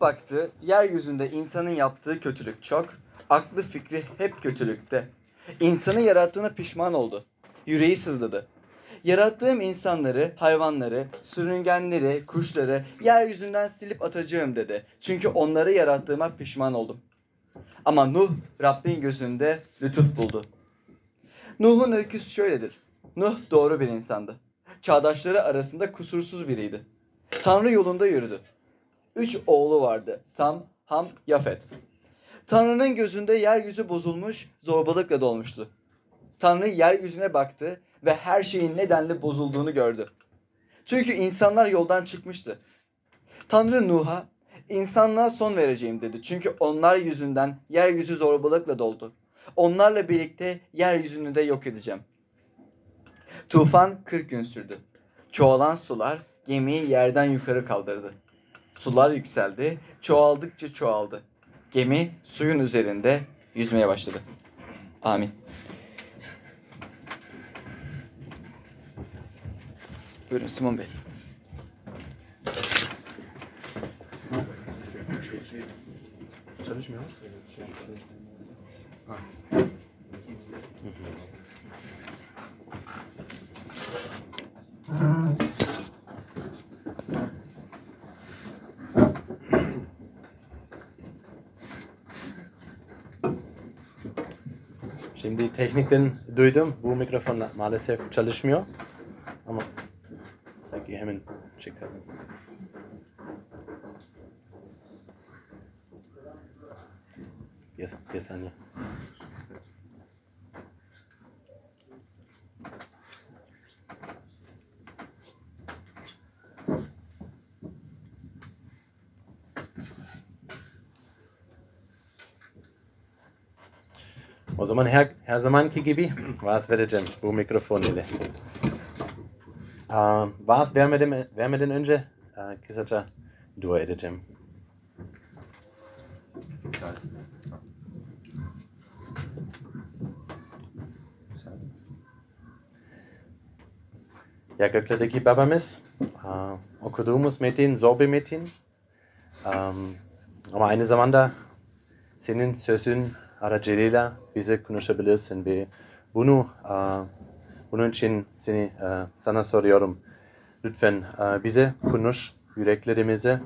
Baktı, yeryüzünde insanın yaptığı kötülük çok, aklı fikri hep kötülükte. İnsanı yarattığına pişman oldu. Yüreği sızladı. Yarattığım insanları, hayvanları, sürüngenleri, kuşları yeryüzünden silip atacağım dedi. Çünkü onları yarattığıma pişman oldum. Ama Nuh Rabbin gözünde lütuf buldu. Nuh'un öyküsü şöyledir. Nuh doğru bir insandı. Çağdaşları arasında kusursuz biriydi. Tanrı yolunda yürüdü. Üç oğlu vardı. Sam, Ham, Yafet. Tanrı'nın gözünde yeryüzü bozulmuş, zorbalıkla dolmuştu. Tanrı yeryüzüne baktı ve her şeyin nedenle bozulduğunu gördü. Çünkü insanlar yoldan çıkmıştı. Tanrı Nuh'a insanlığa son vereceğim dedi. Çünkü onlar yüzünden yeryüzü zorbalıkla doldu. Onlarla birlikte yeryüzünü de yok edeceğim. Tufan 40 gün sürdü. Çoğalan sular gemiyi yerden yukarı kaldırdı. Sular yükseldi, çoğaldıkça çoğaldı. Gemi suyun üzerinde yüzmeye başladı. Amin. Buyurun Simon Bey. Çalışmıyor. Şimdi teknikten duydum. Bu mikrofon maalesef çalışmıyor. Ama belki hemen çıkarım. Bir, bir saniye. O zaman her, her zamanki gibi vaaz vereceğim bu mikrofon ile. Uh, vaaz vermeden, vermeden önce uh, kısaca dua edeceğim. Ya göklerdeki babamız, uh, okuduğumuz metin, zorbe metin. Um, ama aynı zamanda senin sözün aracılığıyla bize konuşabilirsin ve bunu bunun için seni sana soruyorum. Lütfen bize konuş, yüreklerimize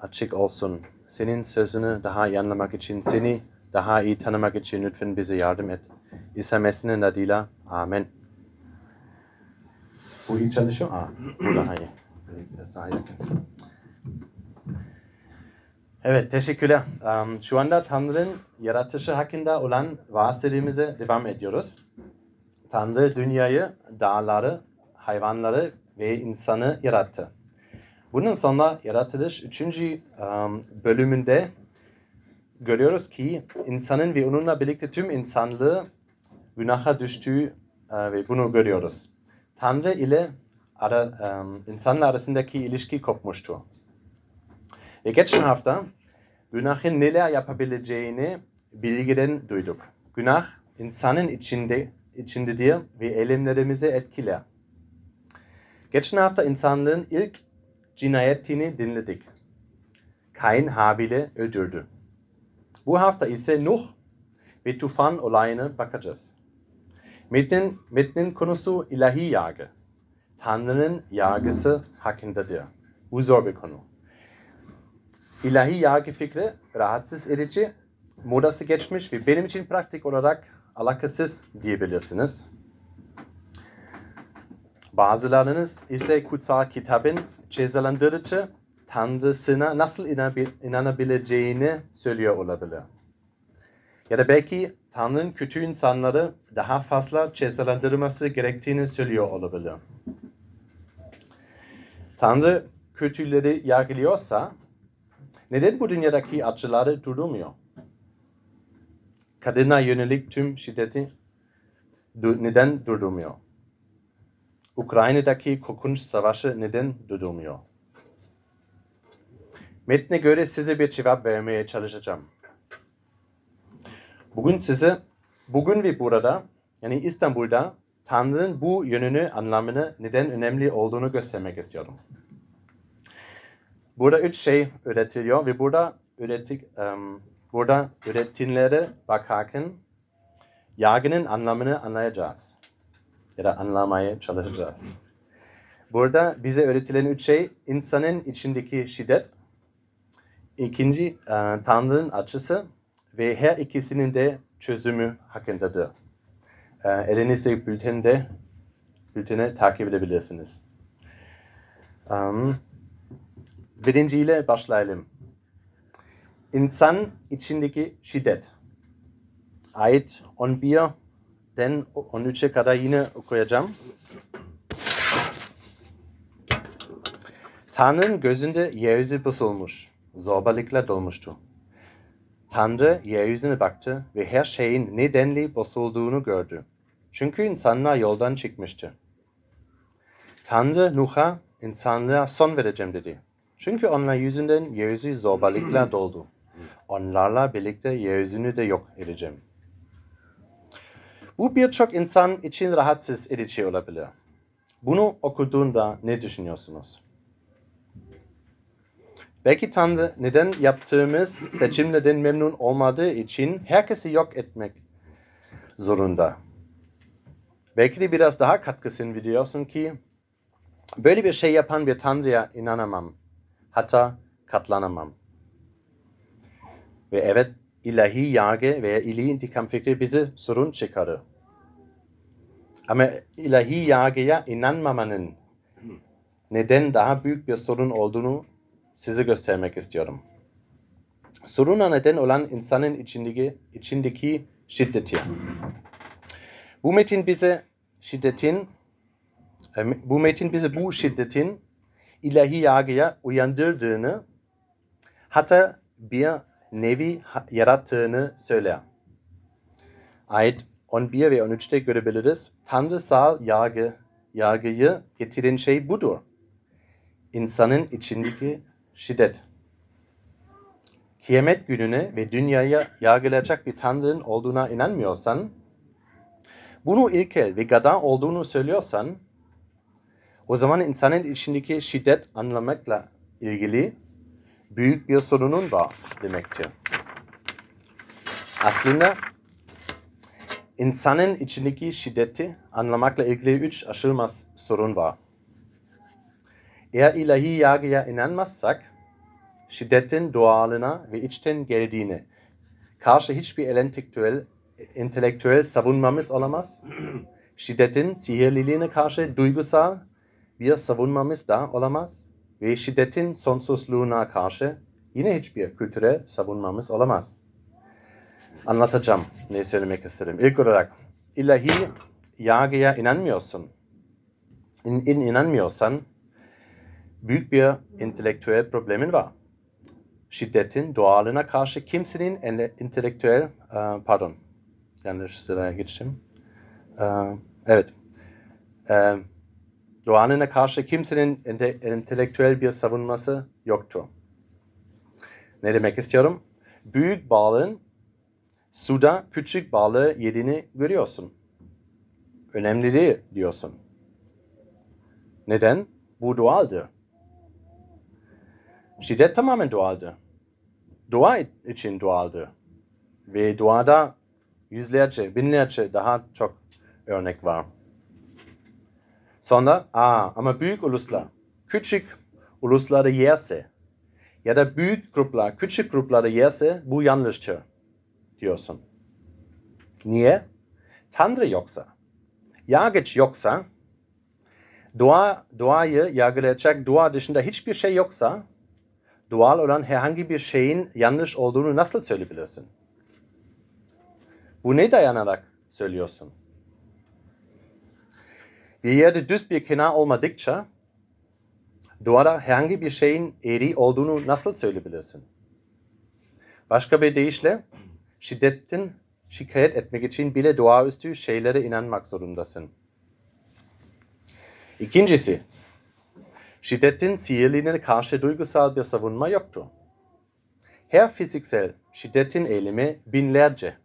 açık olsun. Senin sözünü daha iyi anlamak için, seni daha iyi tanımak için lütfen bize yardım et. İsa Mesih'in adıyla Amen. Bu iyi çalışıyor. Aa, bu daha iyi. Biraz daha yakın. Evet, teşekkürler. Um, şu anda Tanrı'nın yaratışı hakkında olan vaaz devam ediyoruz. Tanrı dünyayı, dağları, hayvanları ve insanı yarattı. Bunun sonra yaratılış 3. Um, bölümünde görüyoruz ki insanın ve onunla birlikte tüm insanlığı günaha düştüğü uh, ve bunu görüyoruz. Tanrı ile ara, um, insanlar arasındaki ilişki kopmuştu. Ve geçen hafta günahın neler yapabileceğini bilgiden duyduk. Günah insanın içinde içindedir ve eylemlerimizi etkiler. Geçen hafta insanlığın ilk cinayetini dinledik. Kain Habil'i öldürdü. Bu hafta ise Nuh ve tufan olayına bakacağız. Metnin, metnin konusu ilahi yargı. Tanrı'nın yargısı hakkındadır. Bu zor bir konu. İlahi yargı fikri rahatsız edici, modası geçmiş ve benim için pratik olarak alakasız diyebilirsiniz. Bazılarınız ise kutsal kitabın cezalandırıcı Tanrısına nasıl inanabileceğini söylüyor olabilir. Ya da belki Tanrı'nın kötü insanları daha fazla cezalandırması gerektiğini söylüyor olabilir. Tanrı kötüleri yargılıyorsa neden bu dünyadaki acıları durdurmuyor? Kadına yönelik tüm şiddeti neden durdurmuyor? Ukrayna'daki korkunç savaşı neden durdurmuyor? Metne göre size bir cevap vermeye çalışacağım. Bugün size, bugün ve burada, yani İstanbul'da Tanrı'nın bu yönünü, anlamını neden önemli olduğunu göstermek istiyorum. Burada üç şey öğretiliyor ve burada öğretik, em, burada öğretimlere bakarken yargının anlamını anlayacağız. Ya da anlamaya çalışacağız. Burada bize öğretilen üç şey insanın içindeki şiddet, ikinci e, Tanrı'nın açısı ve her ikisinin de çözümü hakkındadır. E, elinizde bültende bülteni takip edebilirsiniz. Um, birinciyle başlayalım. İnsan içindeki şiddet. Ayet 11'den 13'e kadar yine okuyacağım. Tanrı'nın gözünde yeryüzü bozulmuş, zorbalıkla dolmuştu. Tanrı yeryüzüne baktı ve her şeyin nedenli bozulduğunu gördü. Çünkü insanlar yoldan çıkmıştı. Tanrı Nuh'a insanlığa son vereceğim dedi. Çünkü onlar yüzünden yeryüzü zorbalıkla doldu. Onlarla birlikte yeryüzünü de yok edeceğim. Bu birçok insan için rahatsız edici olabilir. Bunu okuduğunda ne düşünüyorsunuz? Belki Tanrı neden yaptığımız seçimlerden memnun olmadığı için herkesi yok etmek zorunda. Belki de biraz daha katkısını veriyorsun ki böyle bir şey yapan bir Tanrı'ya inanamam. Hatta katlanamam. Ve evet ilahi yargı veya ilahi intikam fikri bizi sorun çıkarır. Ama ilahi yargıya inanmamanın neden daha büyük bir sorun olduğunu size göstermek istiyorum. Soruna neden olan insanın içindeki, içindeki şiddeti. Bu metin bize şiddetin, e, bu metin bize bu şiddetin ilahi yargıya uyandırdığını, hatta bir nevi yarattığını söyler. Ayet 11 ve 13'te görebiliriz. Tanrısal yargı, yargıyı getiren şey budur. İnsanın içindeki şiddet. Kıyamet gününe ve dünyaya yargılayacak bir Tanrı'nın olduğuna inanmıyorsan, bunu ilkel ve gada olduğunu söylüyorsan, o zaman insanın içindeki şiddet anlamakla ilgili büyük bir sorunun var demektir. Aslında insanın içindeki şiddeti anlamakla ilgili üç aşılmaz sorun var. Eğer ilahi yargıya inanmazsak, şiddetin doğalına ve içten geldiğine karşı hiçbir entelektüel, entelektüel savunmamız olamaz. Şiddetin sihirliliğine karşı duygusal bir savunmamız da olamaz. Ve şiddetin sonsuzluğuna karşı yine hiçbir kültürel savunmamız olamaz. Anlatacağım ne söylemek istedim. İlk olarak ilahi yargıya inanmıyorsun. İn, in inanmıyorsan büyük bir entelektüel problemin var. Şiddetin doğalına karşı kimsenin entelektüel, pardon, yanlış sıraya geçtim. Evet, doğalına karşı kimsenin entelektüel bir savunması yoktur. Ne demek istiyorum? Büyük balığın suda küçük balığı yediğini görüyorsun. Önemli değil diyorsun. Neden? Bu doğaldır. Şiddet tamamen doğaldır. Doğa için doğaldır. Ve doğada yüzlerce, binlerce daha çok örnek var. Sonra, aa, ama büyük uluslar, küçük ulusları yerse ya da büyük gruplar, küçük grupları yerse bu yanlıştır diyorsun. Niye? Tanrı yoksa, yargıç yoksa, doğa, doğayı yargılayacak doğa dışında hiçbir şey yoksa, doğal olan herhangi bir şeyin yanlış olduğunu nasıl söyleyebilirsin? Bu ne dayanarak söylüyorsun? Bir yerde düz bir kenar olmadıkça doğada herhangi bir şeyin eğri olduğunu nasıl söyleyebilirsin? Başka bir deyişle şiddetin şikayet etmek için bile doğaüstü şeylere inanmak zorundasın. İkincisi, şiddetin sihirliğine karşı duygusal bir savunma yoktur. Her fiziksel şiddetin eylemi binlerce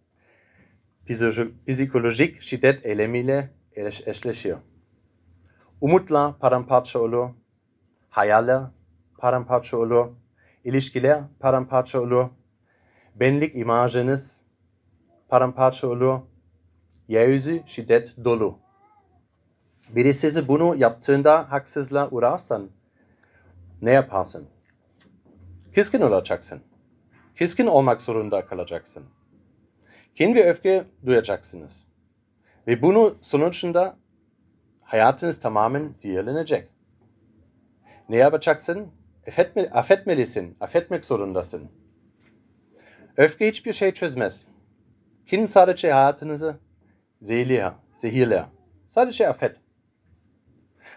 psikolojik şiddet eylemiyle eşleşiyor. Umutlar paramparça olur, hayaller paramparça olur, ilişkiler paramparça olur, benlik imajınız paramparça olur, yeryüzü şiddet dolu. Biri sizi bunu yaptığında haksızlığa uğrarsan ne yaparsın? Kızgın olacaksın. Kızgın olmak zorunda kalacaksın. Kin ve öfke duyacaksınız. Ve bunu sonucunda hayatınız tamamen zehirlenecek. Ne yapacaksın? Affetme, affetmelisin, affetmek zorundasın. Öfke hiçbir şey çözmez. Kin sadece hayatınızı zehirler, zehirler. Sadece affet.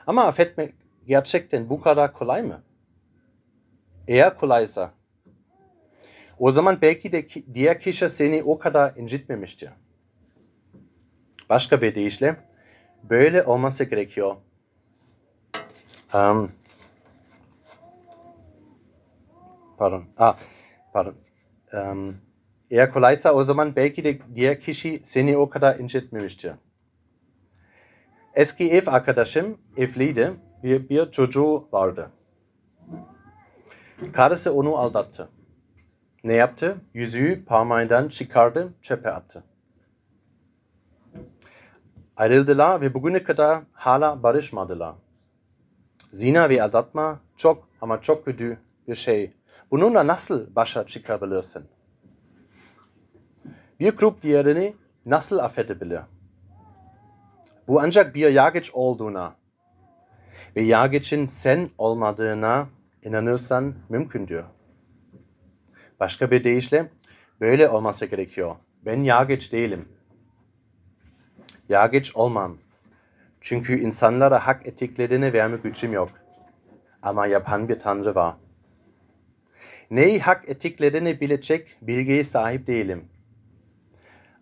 Ama affetmek gerçekten bu kadar kolay mı? Eğer kolaysa, o zaman belki de diğer kişi seni o kadar incitmemiştir. Başka bir deyişle, böyle olması gerekiyor. Um, pardon. Ah, pardon. Um, eğer kolaysa o zaman belki de diğer kişi seni o kadar incitmemiştir. Eski ev arkadaşım evliydi ve bir çocuğu vardı. Karısı onu aldattı. Ne yaptı? Yüzüğü parmağından çıkardı, çöpe attı. Ayrıldılar ve bugüne kadar hala barışmadılar. Zina ve aldatma çok ama çok kötü bir şey. Bununla nasıl başa çıkabilirsin? Bir grup diğerini nasıl affedebilir? Bu ancak bir yargıç olduğuna ve yargıçın sen olmadığına inanırsan mümkündür. Başka bir deyişle böyle olması gerekiyor. Ben yargıç değilim. Yargıç olmam. Çünkü insanlara hak ettiklerini verme gücüm yok. Ama yapan bir tanrı var. Neyi hak ettiklerini bilecek bilgiye sahip değilim.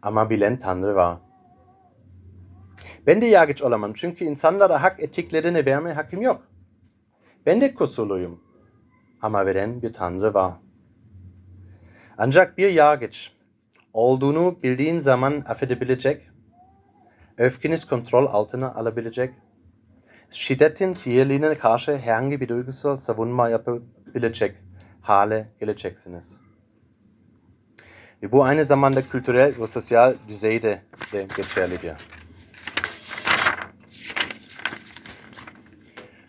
Ama bilen tanrı var. Ben de yargıç olamam çünkü insanlara hak ettiklerini verme hakkım yok. Ben de kusurluyum. Ama veren bir tanrı var. Ancak bir yargıç olduğunu bildiğin zaman affedebilecek, öfkeniz kontrol altına alabilecek, şiddetin sihirliğine karşı herhangi bir duygusal savunma yapabilecek hale geleceksiniz. Ve bu aynı zamanda kültürel ve sosyal düzeyde de geçerlidir.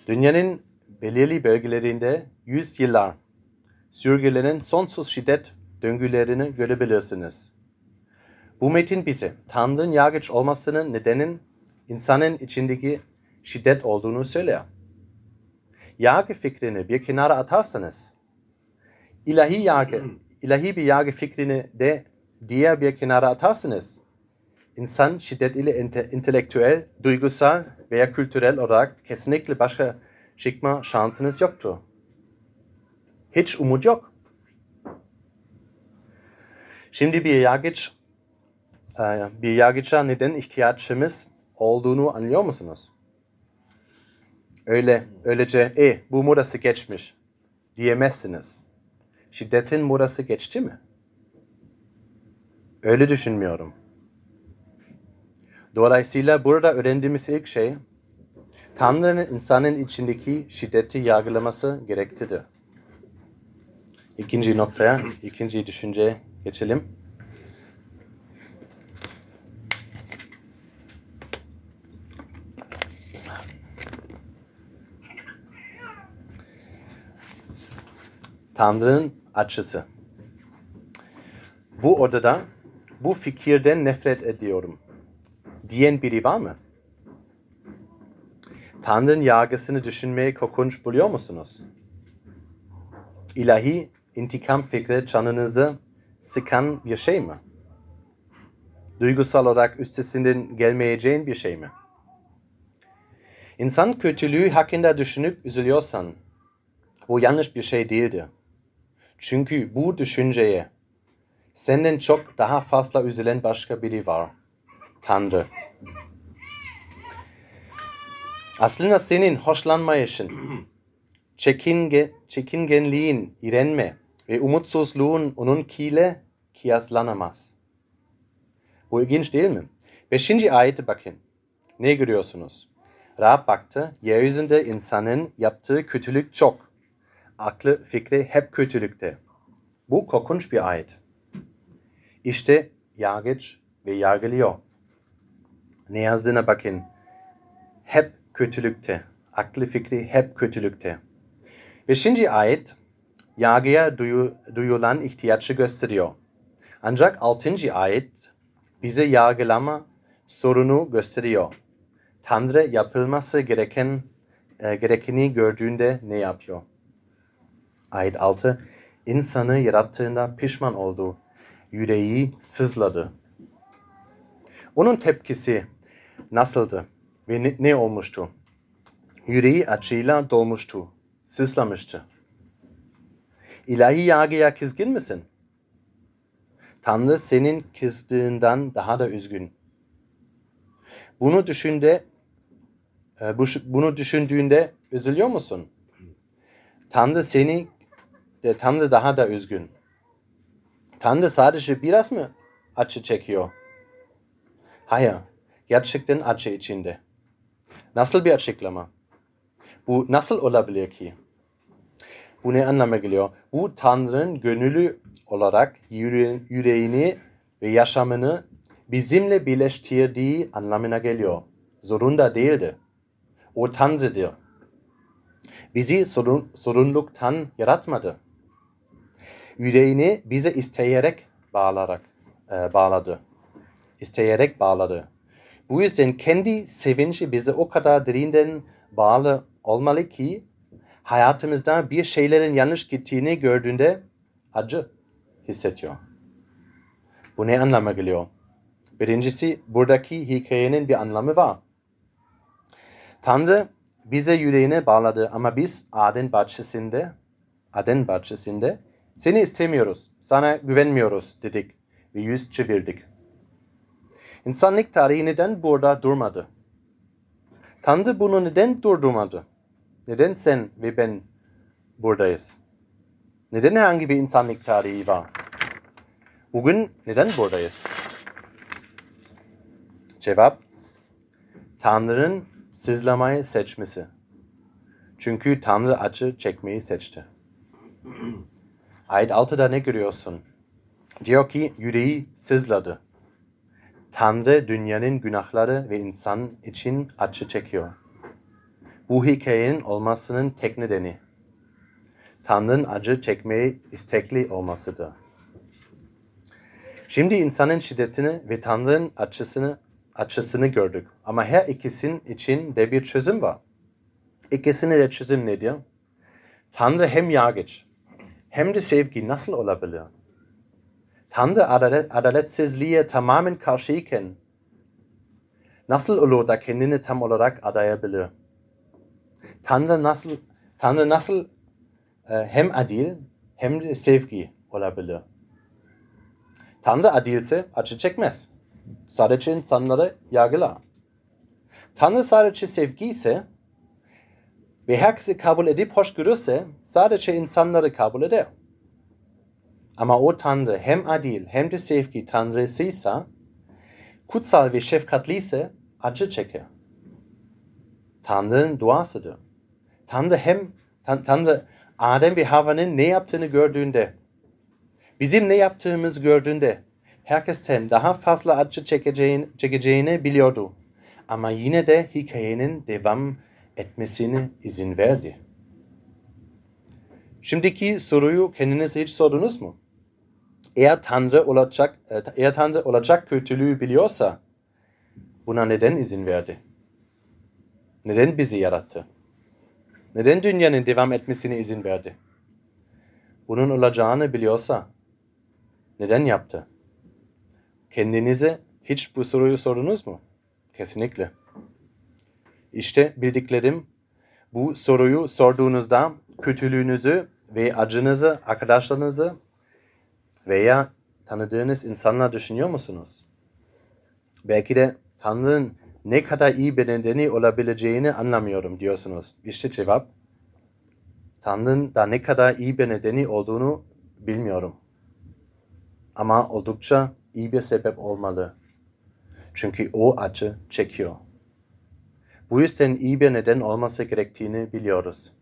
Dünyanın belirli bölgelerinde yüzyıllar sürgülenen sonsuz şiddet döngülerini görebilirsiniz. Bu metin bize Tanrı'nın yargıç olmasının nedenin insanın içindeki şiddet olduğunu söyler. Yargı fikrini bir kenara atarsanız, ilahi yargı, ilahi bir yargı fikrini de diğer bir kenara atarsanız, insan şiddet ile inte- entelektüel, duygusal veya kültürel olarak kesinlikle başka çıkma şansınız yoktur. Hiç umut yok. Şimdi bir yargıç, bir yargıça neden ihtiyacımız olduğunu anlıyor musunuz? Öyle, öylece, e bu modası geçmiş diyemezsiniz. Şiddetin modası geçti mi? Öyle düşünmüyorum. Dolayısıyla burada öğrendiğimiz ilk şey, Tanrı'nın insanın içindeki şiddeti yargılaması gereklidir. İkinci noktaya, ikinci düşünceye geçelim. Tanrı'nın açısı. Bu odada bu fikirden nefret ediyorum diyen biri var mı? Tanrı'nın yargısını düşünmeyi korkunç buluyor musunuz? İlahi intikam fikri canınızı sıkan bir şey mi? Duygusal olarak üstesinden gelmeyeceğin bir şey mi? İnsan kötülüğü hakkında düşünüp üzülüyorsan bu yanlış bir şey değildir. Çünkü bu düşünceye senden çok daha fazla üzülen başka biri var. Tanrı. Aslında senin hoşlanmayışın, çekinge, çekingenliğin, irenme ve umutsuzluğun onunkiyle kıyaslanamaz. Bu ilginç değil mi? Beşinci ayete bakın. Ne görüyorsunuz? Rab baktı, yeryüzünde insanın yaptığı kötülük çok. Aklı fikri hep kötülükte. Bu korkunç bir ayet. İşte yargıç ve yargılıyor. Ne yazdığına bakın. Hep kötülükte. Aklı fikri hep kötülükte. Ve şimdi ayet yargıya duyu, duyulan ihtiyacı gösteriyor. Ancak 6. ayet bize yargılama sorunu gösteriyor. Tanrı yapılması gereken e, gerekeni gördüğünde ne yapıyor? Ayet 6 insanı yarattığında pişman oldu. Yüreği sızladı. Onun tepkisi nasıldı ve ne, ne olmuştu? Yüreği acıyla dolmuştu, sızlamıştı. İlahi yargıya kızgın mısın? Tanrı senin kızdığından daha da üzgün. Bunu düşünde e, bunu düşündüğünde üzülüyor musun? Tanrı seni Tanrı daha da üzgün. Tanrı sadece biraz mı acı çekiyor? Hayır, gerçekten acı içinde. Nasıl bir açıklama? Bu nasıl olabilir ki? Bu ne anlama geliyor? Bu Tanrı'nın gönüllü olarak yüreğini ve yaşamını bizimle birleştirdiği anlamına geliyor. Zorunda değildi. O Tanrı'dır. Bizi sorun, sorunluktan yaratmadı. Yüreğini bize isteyerek bağlarak e, bağladı. İsteyerek bağladı. Bu yüzden kendi sevinci bize o kadar derinden bağlı olmalı ki hayatımızda bir şeylerin yanlış gittiğini gördüğünde acı hissediyor. Bu ne anlama geliyor? Birincisi buradaki hikayenin bir anlamı var. Tanrı bize yüreğine bağladı ama biz Aden bahçesinde Aden bahçesinde seni istemiyoruz, sana güvenmiyoruz dedik ve yüz çevirdik. İnsanlık tarihi neden burada durmadı? Tanrı bunu neden durdurmadı? Neden sen ve ben buradayız? Neden herhangi bir insanlık tarihi var? Bugün neden buradayız? Cevap, Tanrı'nın sızlamayı seçmesi. Çünkü Tanrı acı çekmeyi seçti. Ayet 6'da ne görüyorsun? Diyor ki yüreği sızladı. Tanrı dünyanın günahları ve insan için acı çekiyor. Bu hikayenin olmasının tek nedeni Tanrı'nın acı çekmeyi istekli olmasıdır. Şimdi insanın şiddetini ve Tanrı'nın acısını, acısını gördük. Ama her ikisinin için de bir çözüm var. İkisinin de çözüm nedir? Tanrı hem yargıç hem de sevgi nasıl olabilir? Tanrı adalet, adaletsizliğe tamamen karşıyken nasıl olur da kendini tam olarak adayabilir? Tanrı nasıl Tanrı nasıl e, hem adil hem de sevgi olabilir? Tanrı adilse acı çekmez. Sadece insanları yargılar. Tanrı sadece sevgi ise ve kabul edip hoş görürse sadece insanları kabul eder. Ama o Tanrı hem adil hem de sevgi Tanrısıysa, kutsal ve şefkatliyse acı çeker. Tanrı'nın duasıdır. Tanrı hem tan Tanrı Adem ve Havva'nın ne yaptığını gördüğünde, bizim ne yaptığımızı gördüğünde herkesten daha fazla acı çekeceğini, çekeceğini biliyordu. Ama yine de hikayenin devam etmesine izin verdi. Şimdiki soruyu kendinize hiç sordunuz mu? Eğer Tanrı olacak, e, eğer Tanrı olacak kötülüğü biliyorsa buna neden izin verdi? Neden bizi yarattı? Neden dünyanın devam etmesine izin verdi? Bunun olacağını biliyorsa neden yaptı? Kendinize hiç bu soruyu sordunuz mu? Kesinlikle. İşte bildiklerim bu soruyu sorduğunuzda kötülüğünüzü ve acınızı arkadaşlarınızı veya tanıdığınız insanlar düşünüyor musunuz? Belki de Tanrı'nın ne kadar iyi bir nedeni olabileceğini anlamıyorum diyorsunuz. İşte cevap. Tanrı'nın da ne kadar iyi bir nedeni olduğunu bilmiyorum. Ama oldukça iyi bir sebep olmalı. Çünkü o acı çekiyor. Bu yüzden iyi bir neden olması gerektiğini biliyoruz.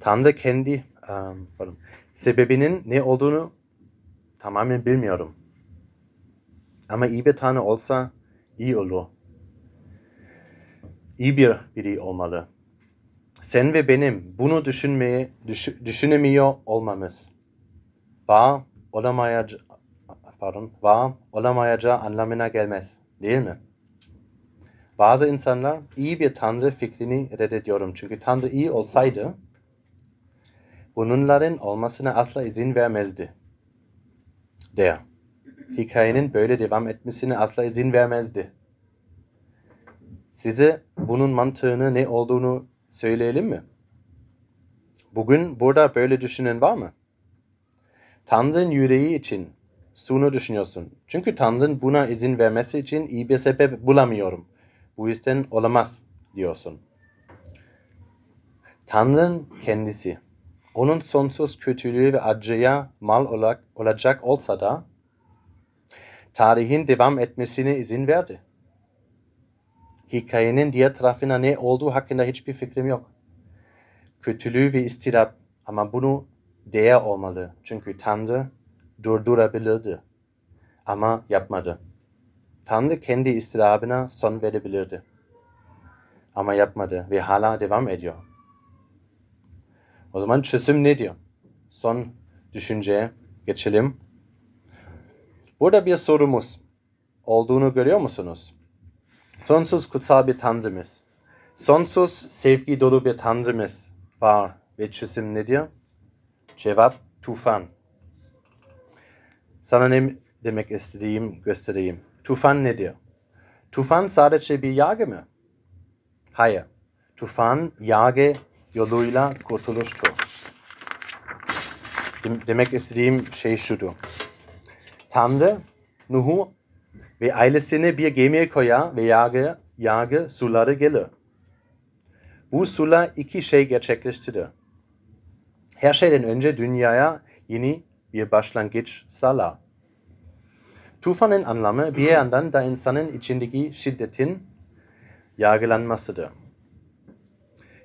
Tanrı kendi um, pardon, sebebinin ne olduğunu tamamen bilmiyorum. Ama iyi bir Tanrı olsa iyi olur. İyi bir biri olmalı. Sen ve benim bunu düşünmeye, düş, düşünemiyor olmamız. Var olamayacağı, pardon, var olamayacağı anlamına gelmez. Değil mi? Bazı insanlar iyi bir Tanrı fikrini reddediyorum. Çünkü Tanrı iyi olsaydı bunların olmasına asla izin vermezdi. Der. Hikayenin böyle devam etmesine asla izin vermezdi. Size bunun mantığını ne olduğunu söyleyelim mi? Bugün burada böyle düşünen var mı? Tanrı'nın yüreği için şunu düşünüyorsun. Çünkü Tanrı'nın buna izin vermesi için iyi bir sebep bulamıyorum. Bu yüzden olamaz diyorsun. Tanrı'nın kendisi, onun sonsuz kötülüğü ve acıya mal olak, olacak olsa da tarihin devam etmesine izin verdi. Hikayenin diğer tarafına ne olduğu hakkında hiçbir fikrim yok. Kötülüğü ve istirap ama bunu değer olmalı. Çünkü Tanrı durdurabilirdi. Ama yapmadı. Tanrı kendi istirabına son verebilirdi. Ama yapmadı ve hala devam ediyor. O zaman çözüm ne diyor? Son düşünceye geçelim. Burada bir sorumuz olduğunu görüyor musunuz? Sonsuz kutsal bir Tanrımız. Sonsuz sevgi dolu bir Tanrımız var. Ve çözüm ne diyor? Cevap tufan. Sana ne demek istediğim göstereyim. Tufan ne diyor? Tufan sadece bir yargı mı? Hayır. Tufan yargı yoluyla kurtuluştur. Demek istediğim şey şudur. Tanrı Nuh'u ve ailesini bir gemiye koyar ve yargı, yargı suları gelir. Bu sular iki şey gerçekleştirir. Her şeyden önce dünyaya yeni bir başlangıç sağlar. Tufanın anlamı bir yandan da insanın içindeki şiddetin yargılanmasıdır.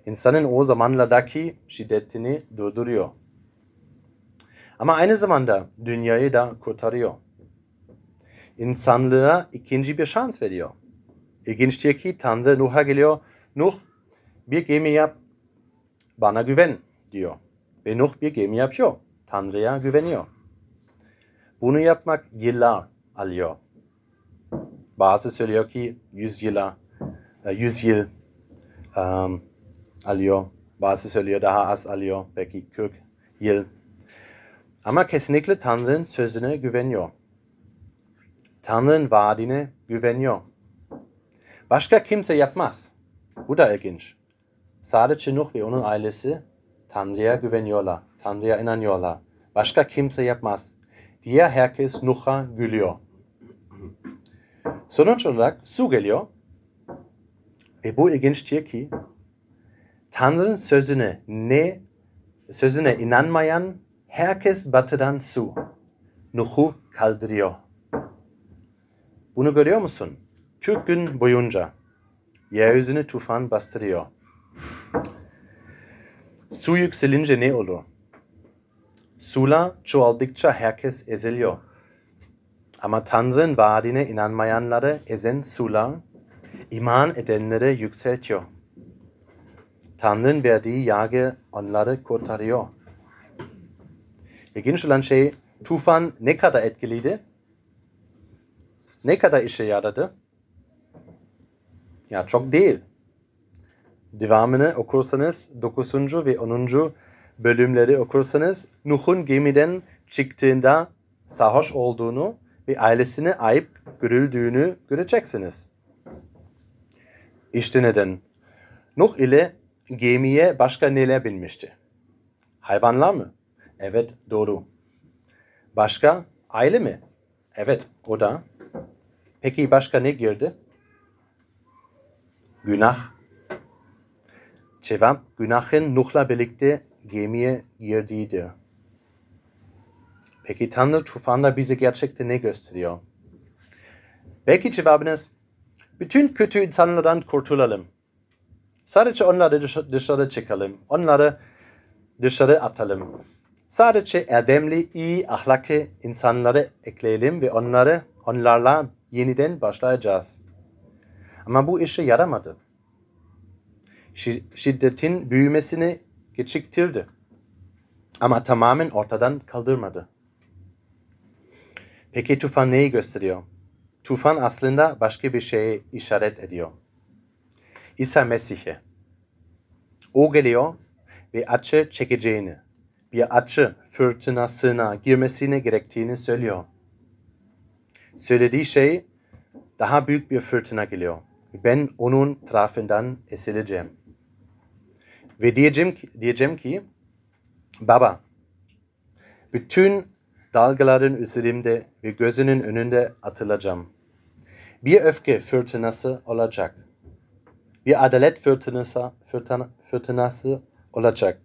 İnsanın o zamanlardaki şiddetini durduruyor. Ama aynı zamanda dünyayı da kurtarıyor. İnsanlığa ikinci bir şans veriyor. İlginçtir ki Tanrı Nuh'a geliyor. Nuh bir gemi yap, bana güven diyor. Ve Nuh bir gemi yapıyor. Tanrı'ya güveniyor. Bunu yapmak yıllar alıyor. Bazı söylüyor ki yüz yıllar, yüz yıl um, alıyor. Bazı söylüyor daha az alıyor. Belki 40 yıl. Ama kesinlikle Tanrı'nın sözüne güveniyor. Tanrı'nın vaadine güveniyor. Başka kimse yapmaz. Bu da ilginç. Sadece Nuh ve onun ailesi Tanrı'ya güveniyorlar. Tanrı'ya inanıyorlar. Başka kimse yapmaz. Diğer herkes Nuh'a gülüyor. Sonuç olarak su geliyor. Ve bu ilginçtir ki Tanrı'nın sözüne ne sözüne inanmayan herkes batıdan su. Nuh'u kaldırıyor. Bunu görüyor musun? 40 gün boyunca yeryüzünü tufan bastırıyor. Su yükselince ne olur? Sular çoğaldıkça herkes eziliyor. Ama Tanrı'nın vaadine inanmayanları ezen sular iman edenleri yükseltiyor. Tanrı'nın verdiği yargı onları kurtarıyor. İlginç olan şey tufan ne kadar etkiliydi? Ne kadar işe yaradı? Ya çok değil. Devamını okursanız 9. ve 10. bölümleri okursanız Nuh'un gemiden çıktığında sarhoş olduğunu ve ailesine ayıp görüldüğünü göreceksiniz. İşte neden. Nuh ile gemiye başka neler binmişti? Hayvanlar mı? Evet doğru. Başka aile mi? Evet o da. Peki başka ne girdi? Günah. Cevap günahın Nuh'la birlikte gemiye girdiğidir. Peki Tanrı tufanda bize gerçekten ne gösteriyor? Belki cevabınız bütün kötü insanlardan kurtulalım. Sadece onları dışarı çıkalım. Onları dışarı atalım. Sadece erdemli, iyi, ahlaklı insanları ekleyelim ve onları onlarla yeniden başlayacağız. Ama bu işe yaramadı. Şi- Şiddetin büyümesini geciktirdi. Ama tamamen ortadan kaldırmadı. Peki tufan neyi gösteriyor? Tufan aslında başka bir şeye işaret ediyor. İsa Mesih'e. O geliyor ve acı çekeceğini, bir acı fırtınasına girmesine gerektiğini söylüyor. Söylediği şey daha büyük bir fırtına geliyor. Ben onun tarafından ezileceğim. Ve diyeceğim ki, diyeceğim ki Baba, bütün dalgaların üzerimde ve gözünün önünde atılacağım. Bir öfke fırtınası olacak. Bir adalet fırtınası, fırtına, fırtınası olacak.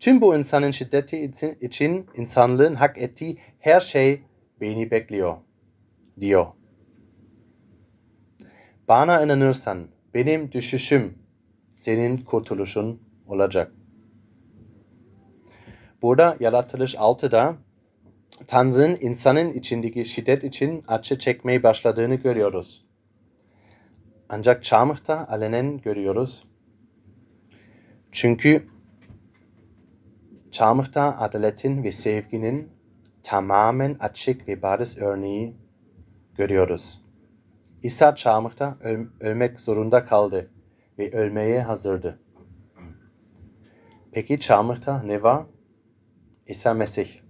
Tüm bu insanın şiddeti için, için insanlığın hak ettiği her şey beni bekliyor, diyor. Bana inanırsan benim düşüşüm senin kurtuluşun olacak. Burada yaratılış 6'da Tanrı'nın insanın içindeki şiddet için acı çekmeye başladığını görüyoruz. Ancak çarmıhta alenen görüyoruz. Çünkü çarmıhta adaletin ve sevginin tamamen açık ve bariz örneği görüyoruz. İsa çarmıhta öl- ölmek zorunda kaldı ve ölmeye hazırdı. Peki çarmıhta ne var? İsa Mesih.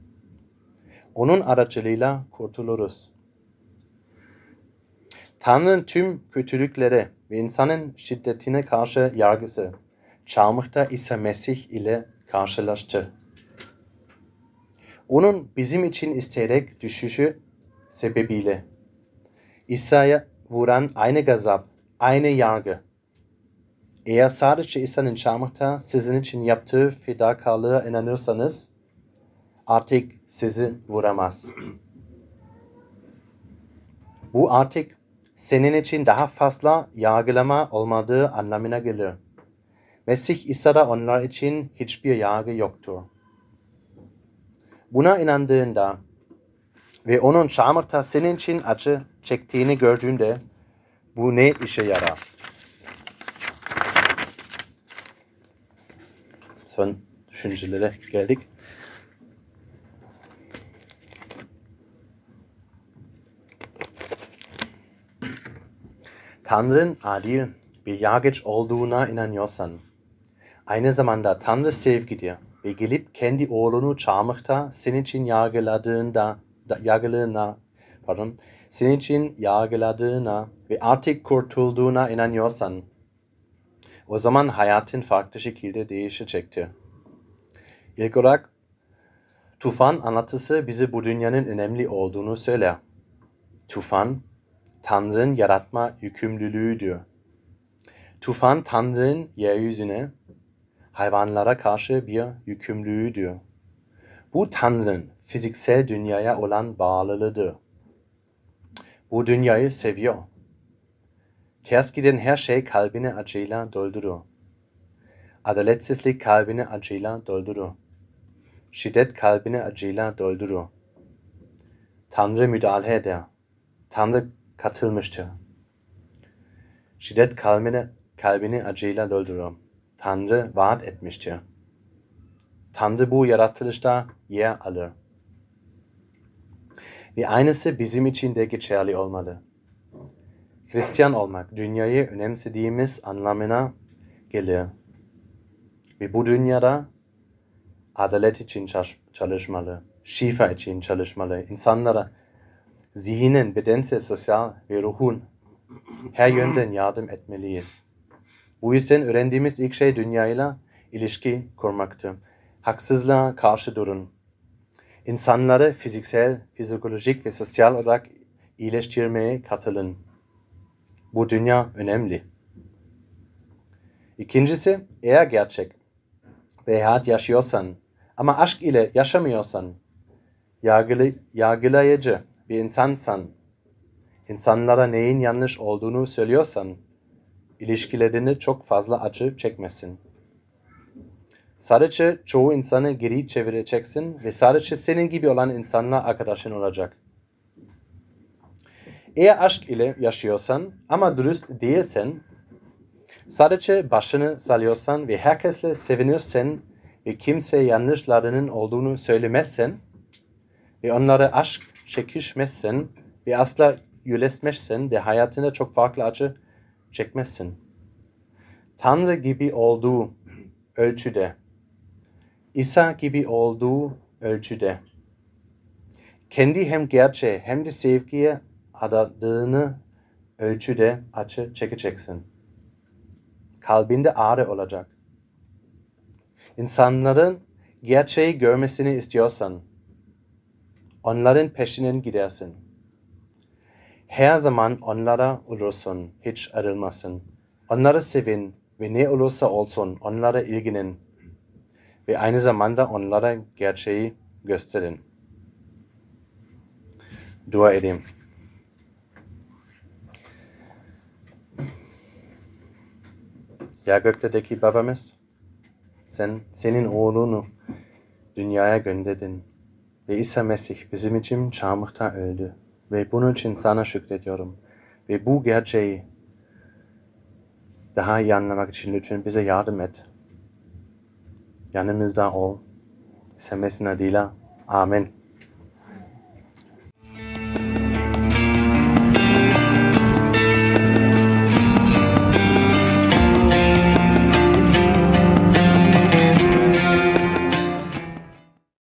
Onun aracılığıyla kurtuluruz. Tanrı'nın tüm kötülüklere ve insanın şiddetine karşı yargısı çarmıhta İsa Mesih ile karşılaştı. Onun bizim için isteyerek düşüşü sebebiyle İsa'ya vuran aynı gazap, aynı yargı. Eğer sadece İsa'nın çarmıhta sizin için yaptığı fedakarlığa inanırsanız artık sizi vuramaz. Bu artık senin için daha fazla yargılama olmadığı anlamına gelir. Mesih İsa'da onlar için hiçbir yargı yoktur. Buna inandığında ve onun çarmıhta senin için acı çektiğini gördüğünde bu ne işe yarar? Son düşüncelere geldik. Tanrı'nın adil bir yargıç olduğuna inanıyorsan, aynı zamanda Tanrı sevgidir ve gelip kendi oğlunu çarmıhta senin için yargıladığında, da- yargıladığına, pardon, senin için yargıladığına ve artık kurtulduğuna inanıyorsan, o zaman hayatın farklı şekilde değişecektir. İlk olarak tufan anlatısı bize bu dünyanın önemli olduğunu söyler. Tufan, Tanrı'nın yaratma yükümlülüğüdür. Tufan Tanrı'nın yeryüzüne, hayvanlara karşı bir yükümlülüğüdür. Bu Tanrı'nın fiziksel dünyaya olan bağlılığıdır. Bu dünyayı seviyor. Ters giden her şey kalbini acıyla doldurur. Adaletsizlik kalbini acıyla doldurur. Şiddet kalbini acıyla doldurur. Tanrı müdahale eder. Tanrı katılmıştır. Şiddet kalbini, kalbini acıyla doldurur. Tanrı vaat etmiştir. Tanrı bu yaratılışta yer alır. Ve aynısı bizim için de geçerli olmalı. Hristiyan olmak dünyayı önemsediğimiz anlamına gelir. Ve bu dünyada adalet için çalış- çalışmalı, şifa için çalışmalı, insanlara zihnen, bedensel, sosyal ve ruhun her yönden yardım etmeliyiz. Bu yüzden öğrendiğimiz ilk şey dünyayla ilişki kurmaktır. Haksızlığa karşı durun. İnsanları fiziksel, psikolojik ve sosyal olarak iyileştirmeye katılın. Bu dünya önemli. İkincisi, eğer gerçek ve hayat yaşıyorsan ama aşk ile yaşamıyorsan, yargılı, yargılayıcı bir insansan, insanlara neyin yanlış olduğunu söylüyorsan, ilişkilerini çok fazla acı çekmesin. Sadece çoğu insanı geri çevireceksin ve sadece senin gibi olan insanla arkadaşın olacak. Eğer aşk ile yaşıyorsan ama dürüst değilsen, sadece başını salıyorsan ve herkesle sevinirsen ve kimse yanlışlarının olduğunu söylemezsen ve onlara aşk çekişmezsen ve asla yüleşmezsen de hayatında çok farklı acı çekmezsin. Tanrı gibi olduğu ölçüde, İsa gibi olduğu ölçüde, kendi hem gerçeğe hem de sevgiye adadığını ölçüde acı çekeceksin. Kalbinde ağrı olacak. İnsanların gerçeği görmesini istiyorsan, onların peşinden gidersin. Her zaman onlara olursun, hiç ayrılmasın. Onları sevin ve ne olursa olsun onlara ilginin ve aynı zamanda onlara gerçeği gösterin. Dua edeyim. Ya göklerdeki babamız, sen senin oğlunu dünyaya gönderdin ve İsa Mesih bizim için çarmıhta öldü. Ve bunun için sana şükrediyorum. Ve bu gerçeği daha iyi anlamak için lütfen bize yardım et. Yanımızda ol. İsa Mesih'in adıyla. Amin.